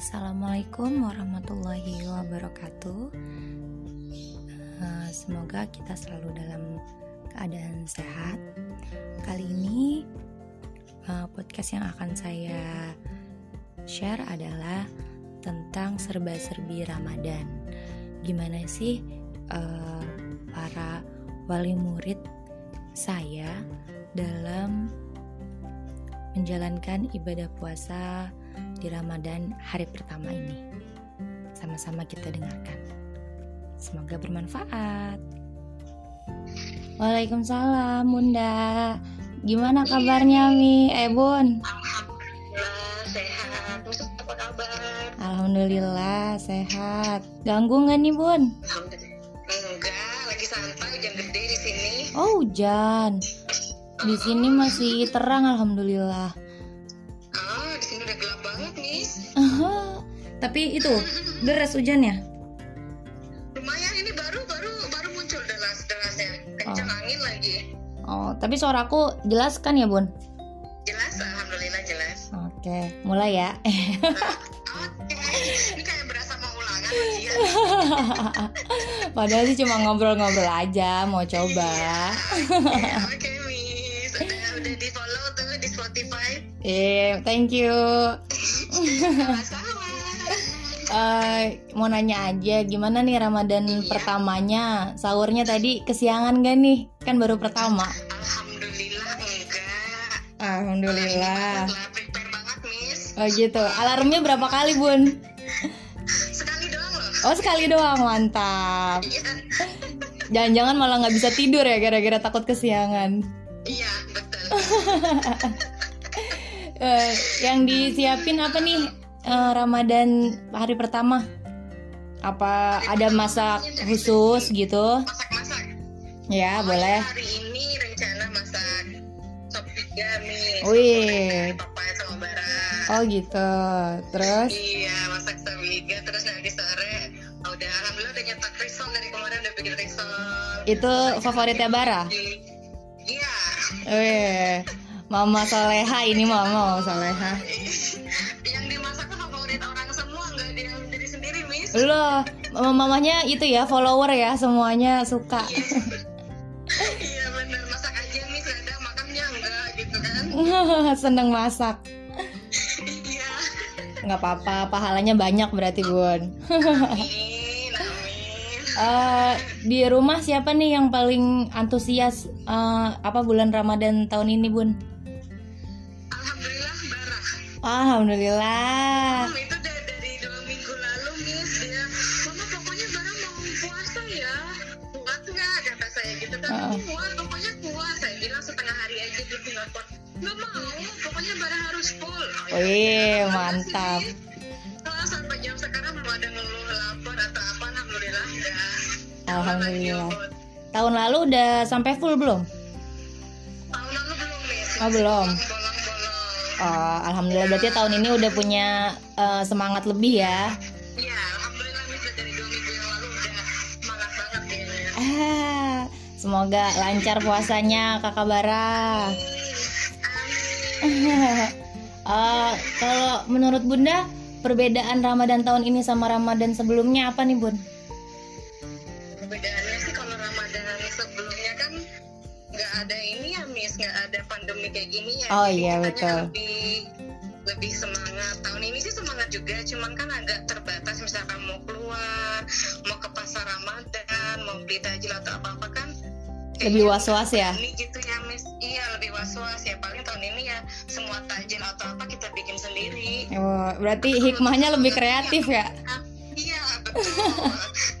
Assalamualaikum warahmatullahi wabarakatuh. Eh, semoga kita selalu dalam keadaan sehat. Kali ini eh, podcast yang akan saya share adalah tentang serba-serbi Ramadan. Gimana sih uh, para wali murid saya dalam menjalankan ibadah puasa di Ramadan hari pertama ini? Sama-sama kita dengarkan. Semoga bermanfaat. Waalaikumsalam, Bunda. Gimana kabarnya, Mi? Eh, Bun. Alhamdulillah sehat. Miss apa kabar? Alhamdulillah sehat. Ganggu nggak nih Bun? Alhamdulillah. Enggak, lagi santai hujan gede di sini. Oh hujan. Di sini masih terang Alhamdulillah. Tapi itu deras hujannya. Lumayan ini baru baru baru muncul deras-derasnya. Kencang angin lagi. Oh tapi suaraku jelas kan ya Bun? Jelas, alhamdulillah jelas. Oke, mulai ya. Oke. Ini kayak berasa mau ulangan ujian. Padahal sih cuma ngobrol-ngobrol aja, mau coba. Oke, Oke, Miss. Udah udah di follow tuh di Spotify. Eh, thank you. Eh, mau nanya aja, gimana nih Ramadan pertamanya? Sahurnya tadi kesiangan gak nih? Kan baru pertama. Alhamdulillah enggak. Alhamdulillah. Prepare banget, Miss. Oh gitu. Alarmnya berapa kali Bun? Sekali doang loh. Oh sekali doang, mantap. Iya, Jangan-jangan malah nggak bisa tidur ya gara-gara takut kesiangan. iya betul. Eh, yang disiapin apa nih eh, Ramadan hari pertama? Apa ada masak khusus gitu? Masak-masak. Ya Oh, boleh. ya, Hari ini rencana masak sop iga mie. Wih. Papaya sama. Oh gitu. Terus? Iya, masak sop iga terus nanti sore oh, udah alhamdulillah udah nyetak risol dari kemarin udah bikin risol. Itu favoritnya Bara? Iya. Wih, Mama Soleha ini Mama, Mama Soleha. Loh, mamanya itu ya follower ya semuanya suka. iya bener masak aja Miss ada makannya enggak gitu kan. Seneng masak. Iya. nggak apa-apa, pahalanya banyak berarti Bun. Eh, di rumah siapa nih yang paling antusias eh, apa bulan Ramadan tahun ini Bun? Alhamdulillah Barah. Alhamdulillah. Hmm, itu full. Oh, ya Wih, mantap. sih. Kalau sampai jam sekarang belum ada ngeluh lapar atau apa, alhamdulillah enggak. Alhamdulillah. Lanjut. Tahun lalu udah sampai full belum? Tahun lalu belum Miss. Oh, belum. Oh, alhamdulillah berarti tahun ini udah punya eh, semangat lebih ya. Iya, alhamdulillah Miss dari dua minggu yang lalu udah semangat banget kayaknya. Ah, semoga lancar puasanya Kakak Bara. Eh, kalau menurut Bunda, perbedaan Ramadan tahun ini sama Ramadan sebelumnya apa nih, Bun? Perbedaannya sih kalau Ramadan sebelumnya kan nggak ada ini ya Miss, nggak ada pandemi kayak gini ya. Oh, Jadi iya, betul. Lebih lebih semangat. Tahun ini sih semangat juga, cuman kan agak terbatas misalkan mau keluar, mau ke pasar Ramadan, mau beli tajil atau apa-apa kan. Lebih was-was ya? Ini gitu ya Miss. Iya, lebih was-was ya. Paling tahun ini ya semua tajil atau apa kita bikin sendiri. Oh, berarti hikmahnya lebih kreatif ya? Iya betul.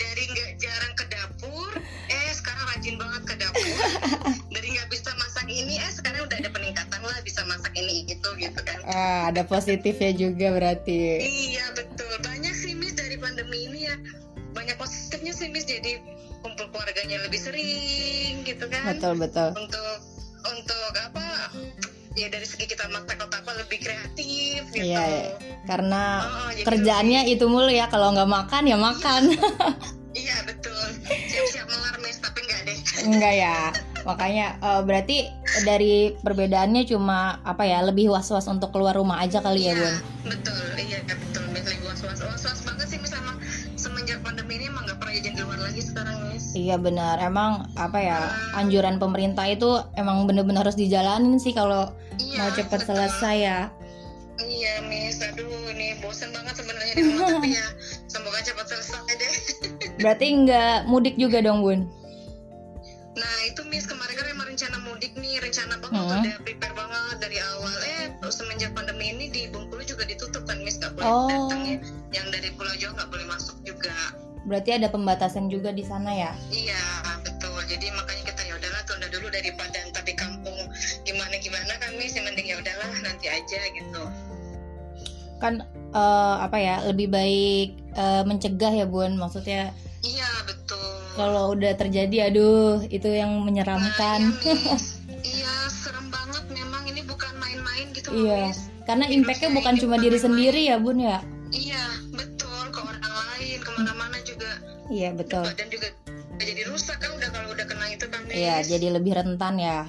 Dari nggak jarang ke dapur, eh sekarang rajin banget ke dapur. Dari nggak bisa masak ini, eh sekarang udah ada peningkatan lah bisa masak ini itu gitu kan. Ah, ada positifnya juga berarti. Iya keluarganya lebih sering gitu kan. Betul, betul. Untuk untuk apa? Ya dari segi kita masak atau apa lebih kreatif gitu. Iya, iya. karena Oh, jadi kerjaannya itu mulu ya kalau nggak makan ya makan. Iya betul. Siap-siap melar Miss tapi nggak deh. Enggak ya. Makanya eh, berarti dari perbedaannya cuma apa ya lebih was-was untuk keluar rumah aja kali ya Iya, bun betul iya betul mis lagi was was was was banget sih mis sama semenjak pandemi ini emang nggak pernah jajan di luar lagi sekarang mis iya benar. Emang apa ya anjuran pemerintah itu emang bener-bener harus dijalanin sih kalau iya mau cepet betul. selesai ya. Iya mis aduh ini bosen banget sebenarnya di rumah tapi ya semoga cepat selesai deh. Berarti nggak mudik juga dong bun? Nah itu mis kemarin kan emang rencana mudik nih rencana banget Hmm. udah prepare banget dari awal. Eh semenjak pandemi ini di Bengkulu juga ditutup kan mis nggak boleh Oh. datang ya. Yang dari Pulau Jawa nggak boleh masuk juga berarti ada pembatasan juga di sana ya Iya betul. Jadi makanya kita ya udahlah tunda dulu daripada ntar di kampung gimana gimana kami sih mending ya udahlah nanti aja gitu. kan eh, apa ya lebih baik eh, mencegah ya bun maksudnya Iya betul. kalau udah terjadi aduh itu yang menyeramkan Nah, iya, iya serem banget. Memang ini bukan main-main gitu Iya. Karena impactnya bukan cuma diri sendiri ya bun ya iya betul badan juga jadi rusak kan udah kalau udah kena itu kan. Iya jadi lebih rentan ya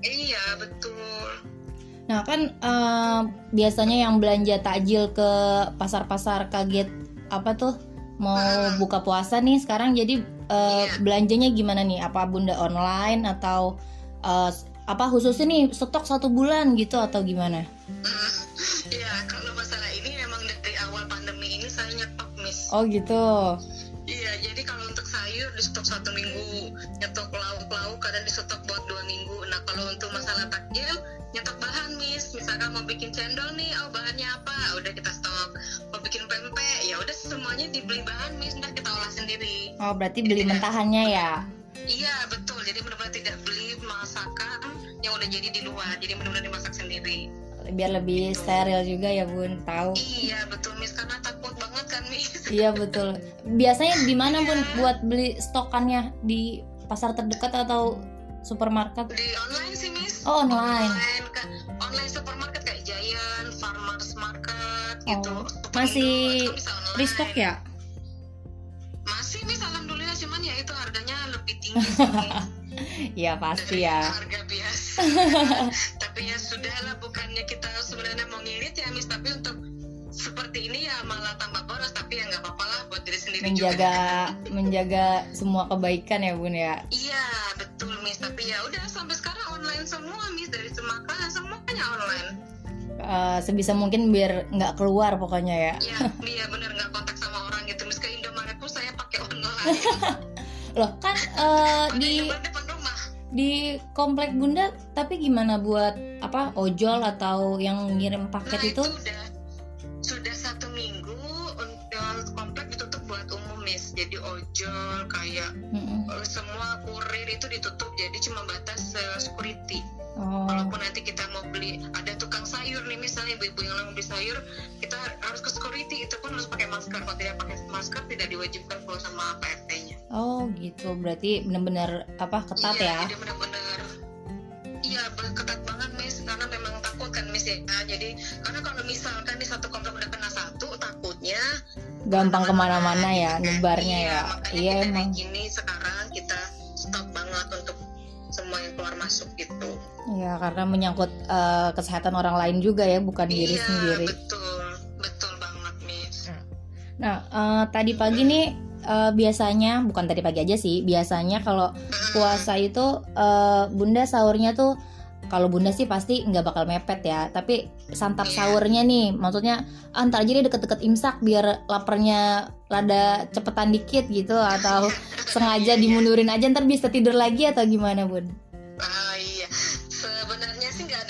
Iya betul. Nah kan eh, biasanya yang belanja takjil ke pasar-pasar kaget apa tuh mau buka puasa nih sekarang jadi eh, Iya. belanjanya gimana nih? Apa bunda online atau eh, apa khususnya nih stok satu bulan gitu atau gimana? Iya kalau Oh gitu. Iya, jadi kalau untuk sayur di stok satu minggu, nyetok lauk-lauk kadang di stok buat dua minggu. Nah kalau untuk masalah takjil, nyetok bahan mis. Misalkan mau bikin cendol nih, oh bahannya apa? Udah kita stok. Mau bikin pempek, ya udah semuanya dibeli bahan mis, ntar kita olah sendiri. Oh berarti beli mentahannya ya? Iya betul, jadi benar-benar tidak beli masakan yang udah jadi di luar, jadi benar-benar dimasak sendiri. Biar lebih steril juga ya bun tahu. Iya betul mis, karena. Iya betul. Biasanya di mana bun buat beli stokannya di pasar terdekat atau supermarket? Di online sih mis. Oh online. online online supermarket kayak Giant, Farmers Market gitu. Oh, Superindo, masih kan restock ya? Masih mis alhamdulillah cuman ya itu harganya lebih tinggi Iya pasti ya. harga biasa. tapi ya sudahlah bukannya kita sebenarnya mau ngirit ya mis tapi untuk seperti ini ya malah tambah tapi ya nggak apa-apa lah buat diri sendiri Menjaga juga. menjaga semua kebaikan ya bun ya. Iya betul mis tapi ya udah sampai sekarang online semua mis dari semakanan semuanya online. Eh, sebisa mungkin biar nggak keluar pokoknya ya. Iya, iya bener nggak kontak sama orang gitu. Mis ke Indomaret pun saya pakai online. Loh kan eh, Di di komplek bunda tapi gimana buat apa ojol atau yang ngirim Nah paket itu itu? udah Jadi ojol kayak Mm-mm. eh, semua kurir itu ditutup. Jadi cuma batas eh, security. Oh Walaupun nanti kita mau beli ada tukang sayur nih misalnya ibu-ibu yang mau beli sayur kita harus ke security itu pun harus pakai masker. Kalau tidak pakai masker tidak diwajibkan keluar sama PRT-nya. oh gitu berarti benar-benar apa ketat iya, ya? jadi benar-benar iya ketat banget mis karena memang takut kan mis ya jadi karena kalau misalkan di satu komplek udah kena satu takutnya Gampang ke mana-mana ya gitu kan. nebarnya iya, ya. Iya emang. gini sekarang kita stop banget untuk semua yang keluar masuk gitu Iya karena menyangkut eh, kesehatan orang lain juga ya bukan diri iya sendiri. betul betul banget mis Nah, eh, tadi pagi nih eh, biasanya bukan tadi pagi aja sih, biasanya kalau puasa itu eh, Bunda sahurnya tuh kalau Bunda sih pasti nggak bakal mepet ya, tapi santap sahurnya nih, maksudnya ah, ntar aja deh deket-deket imsak biar laparnya rada cepetan dikit gitu atau sengaja dimundurin aja ntar bisa tidur lagi atau gimana Bun? Ah iya, sebenarnya sih nggak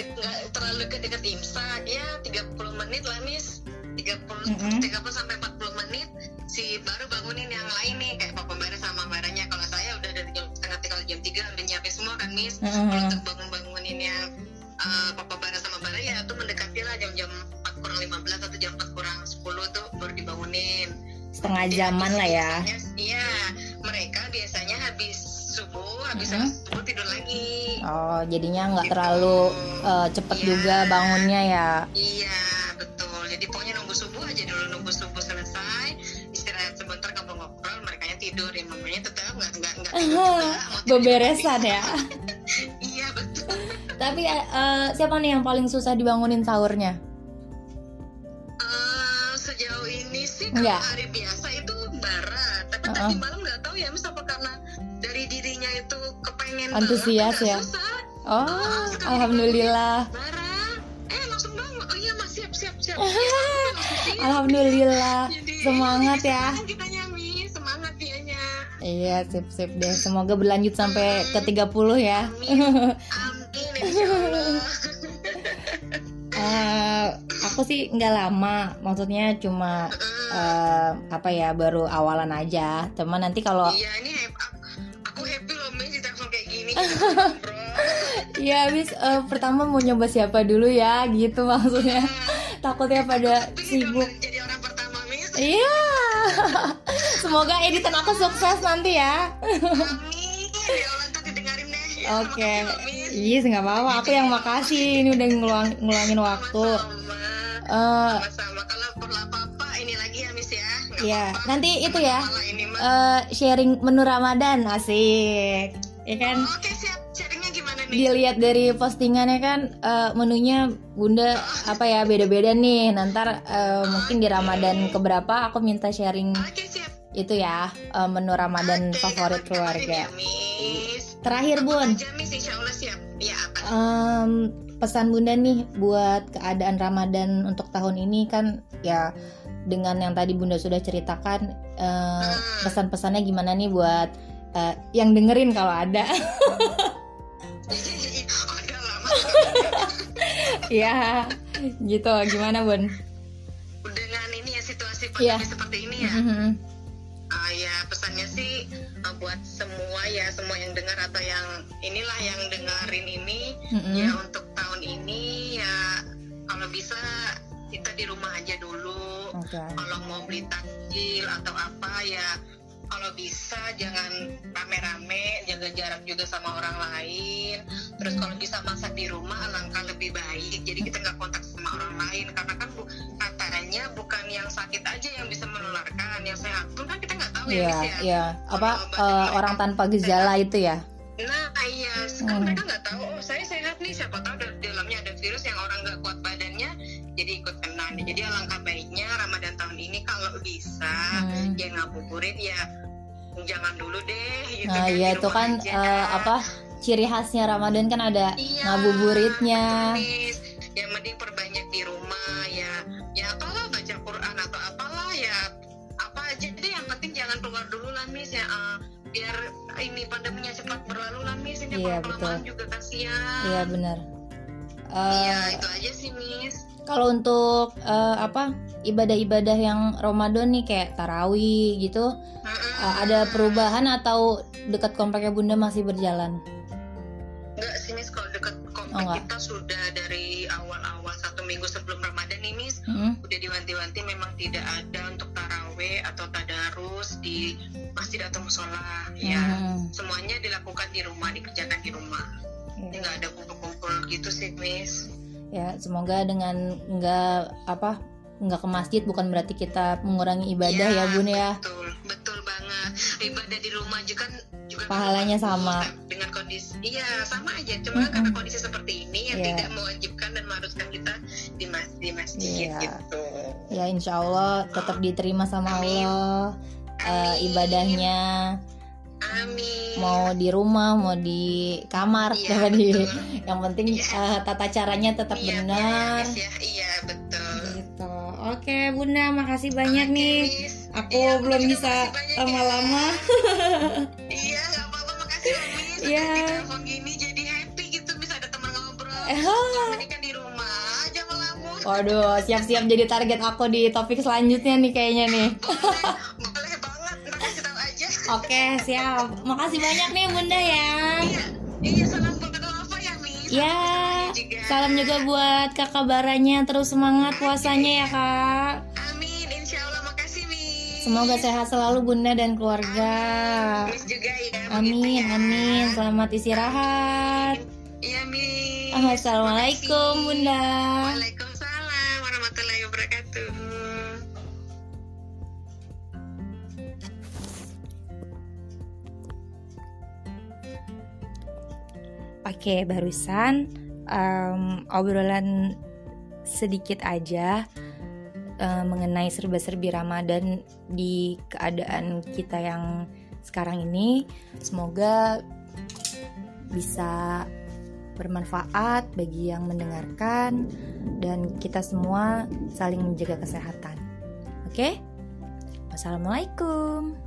terlalu deket-deket imsak. Ya 30 menit lah mis 30 Mm-mm. 30 sampai 40 menit si baru bangunin yang lain nih. Kayak papa bara sama baranya kalau saya udah dari jam setengah tiga jam 3 udah nyiapin semua kan mis Mm-mm. kalau untuk bangun-bangunin yang uh, papa bara sama bara ya itu mendekati lah jam-jam 4 kurang 15 atau jam 4 kurang 10 tuh baru dibangunin Setengah Jadi jaman lah ya. Iya, mereka biasanya habis subuh, habis sholat subuh tidur lagi. Oh, jadinya nggak Gitu. terlalu eh, cepet Iya. juga bangunnya ya. Iya, betul. Jadi pokoknya nunggu subuh aja dulu nunggu subuh selesai, istirahat sebentar ngobrol-ngobrol, mereka tidur ya mamanya tetap nggak nggak nggak Beberesan ya. Iya tapi eh, siapa nih yang paling susah dibangunin sahurnya? Eh, sejauh ini sih kalau hari biasa itu bara tapi Uh-uh. tadi malam nggak tahu ya mis apa karena dari dirinya itu kepengen Antusias ya? susah Oh, alhamdulillah. bara eh langsung bangun oh iya mas siap siap siap Ya, langsung siap. Alhamdulillah. Jadi, Semangat ya. semangat dianya Iya, sip-sip deh. Semoga berlanjut sampai ke 30 ya. amin aku sih nggak lama, maksudnya cuma eh, apa ya baru awalan aja. Teman nanti kalau iya ini aku happy loh mi di telepon kayak gini bro ya habis eh, pertama mau nyoba siapa dulu ya, gitu maksudnya. Takutnya pada sibuk. jadi orang pertama Iya. Semoga editan aku sukses nanti ya. Ya deh. Ya, Oke. Miss. Iya, nggak apa-apa. Aku yang makasih ini udah ngeluang, ngulangin waktu. Eh, Sama-sama. Kalau perlu apa-apa ini lagi ya, Miss ya. Nggak Iya, apa-apa. nanti itu ya. Eh, sharing menu Ramadan asik. Ya kan? Oke, siap. Sharingnya gimana nih? Dilihat dari postingannya kan eh, menunya Bunda apa ya beda-beda nih. Nanti eh, mungkin di Ramadan keberapa aku minta sharing Oke, siap. itu ya eh, menu Ramadan Oke, favorit keluarga. ya. Terakhir Bun, Aja, Miss. Insya Allah siap. Em, pesan bunda nih buat keadaan Ramadan untuk tahun ini kan ya dengan yang tadi bunda sudah ceritakan eh, pesan-pesannya gimana nih buat eh, yang dengerin kalau ada? Ya gitu. Gimana bun? Dengan ini ya, situasi pandemi seperti ini ya. Mhm. Ah ya pesannya sih uh, buat semua ya semua yang dengar atau yang inilah yang Mhm. ya untuk tahun ini ya kalau bisa kita di rumah aja dulu Oke. kalau mau beli takjil atau apa ya kalau bisa jangan rame-rame jaga jarak juga sama orang lain terus kalau bisa masak di rumah alangkah lebih baik jadi kita nggak kontak sama orang lain karena kan bu- katanya bukan yang sakit aja yang bisa menularkan yang sehat pun kan kita nggak tahu ya, Iya, Miss, ya. iya. Apa eh, orang tanpa gejala itu ya? Nah iya, kan Hmm. mereka nggak tahu. Oh saya sehat nih, siapa tahu di dalamnya ada virus yang orang nggak kuat badannya, jadi ikut kena. Jadi alangkah baiknya Ramadan tahun ini kalau bisa Hmm. ya ngabuburit ya jangan dulu deh. Gitu Nah, kan, iya itu kan aja. eh, apa ciri khasnya Ramadan kan ada Iya, ngabuburitnya. Yang mending perbanyak ini pandeminya cepat berlalu lah Miss ini Iya, kelamaan juga kasihan. Iya benar. Iya, Eh, itu aja sih Miss. Kalau untuk eh, apa ibadah-ibadah yang Ramadan nih kayak tarawih gitu, eh, ada perubahan atau dekat kompleknya Bunda masih berjalan? Enggak sih Miss kalau dekat komplek Oh, enggak. kita sudah dari awal-awal satu minggu sebelum Ramadan nih Miss Mm-mm. udah diwanti-wanti memang tidak ada atau tadarus di masjid atau musola. Ya Hmm, semuanya dilakukan di rumah dikerjakan di rumah. Iya. nggak ada kumpul-kumpul gitu sih Miss. Ya semoga dengan nggak apa nggak ke masjid bukan berarti kita mengurangi ibadah ya, Bun ya. betul. Betul ibadah di rumah juga kan juga Pahalanya bagus, sama. dengan kondisi iya sama aja cuma Mm-mm. karena kondisi seperti ini yang Iya. tidak mewajibkan dan mengharuskan kita di mas di masjid Iya. gitu Ya insya Allah tetap diterima sama Amin. Allah Amin. ibadahnya amin mau di rumah mau di kamar Iya, di yang penting Iya. eh, tata caranya tetap Iya, benar. Miss, ya iya betul Gitu. Oke Bunda makasih banyak Oke, nih. Miss. Aku Iya, belum juga bisa ya. lama-lama. Iya, nggak apa-apa. Makasih Miss. Iya. Telepon gini jadi happy gitu bisa ada teman ngobrol. Eh, kan di rumah aja melamun. Waduh, siap-siap jadi target aku di topik selanjutnya nih kayaknya nih. Boleh, boleh banget. Tahu aja. Oke, siap. Makasih banyak nih Bunda ya. Iya, iya salam buat apa ya, Miss. Ya, juga. salam juga buat kakak Baranya terus semangat puasanya ya kak. Semoga sehat selalu Bunda dan keluarga. Miss juga ya. Amin, begitu ya. amin. Selamat istirahat. Iya, Miss. Assalamualaikum Bunda. Waalaikumsalam warahmatullahi wabarakatuh. Oke, barusan um, obrolan sedikit aja uh, mengenai serba-serbi Ramadan di keadaan kita yang sekarang ini. Semoga bisa bermanfaat bagi yang mendengarkan dan kita semua saling menjaga kesehatan. Oke? Wassalamualaikum.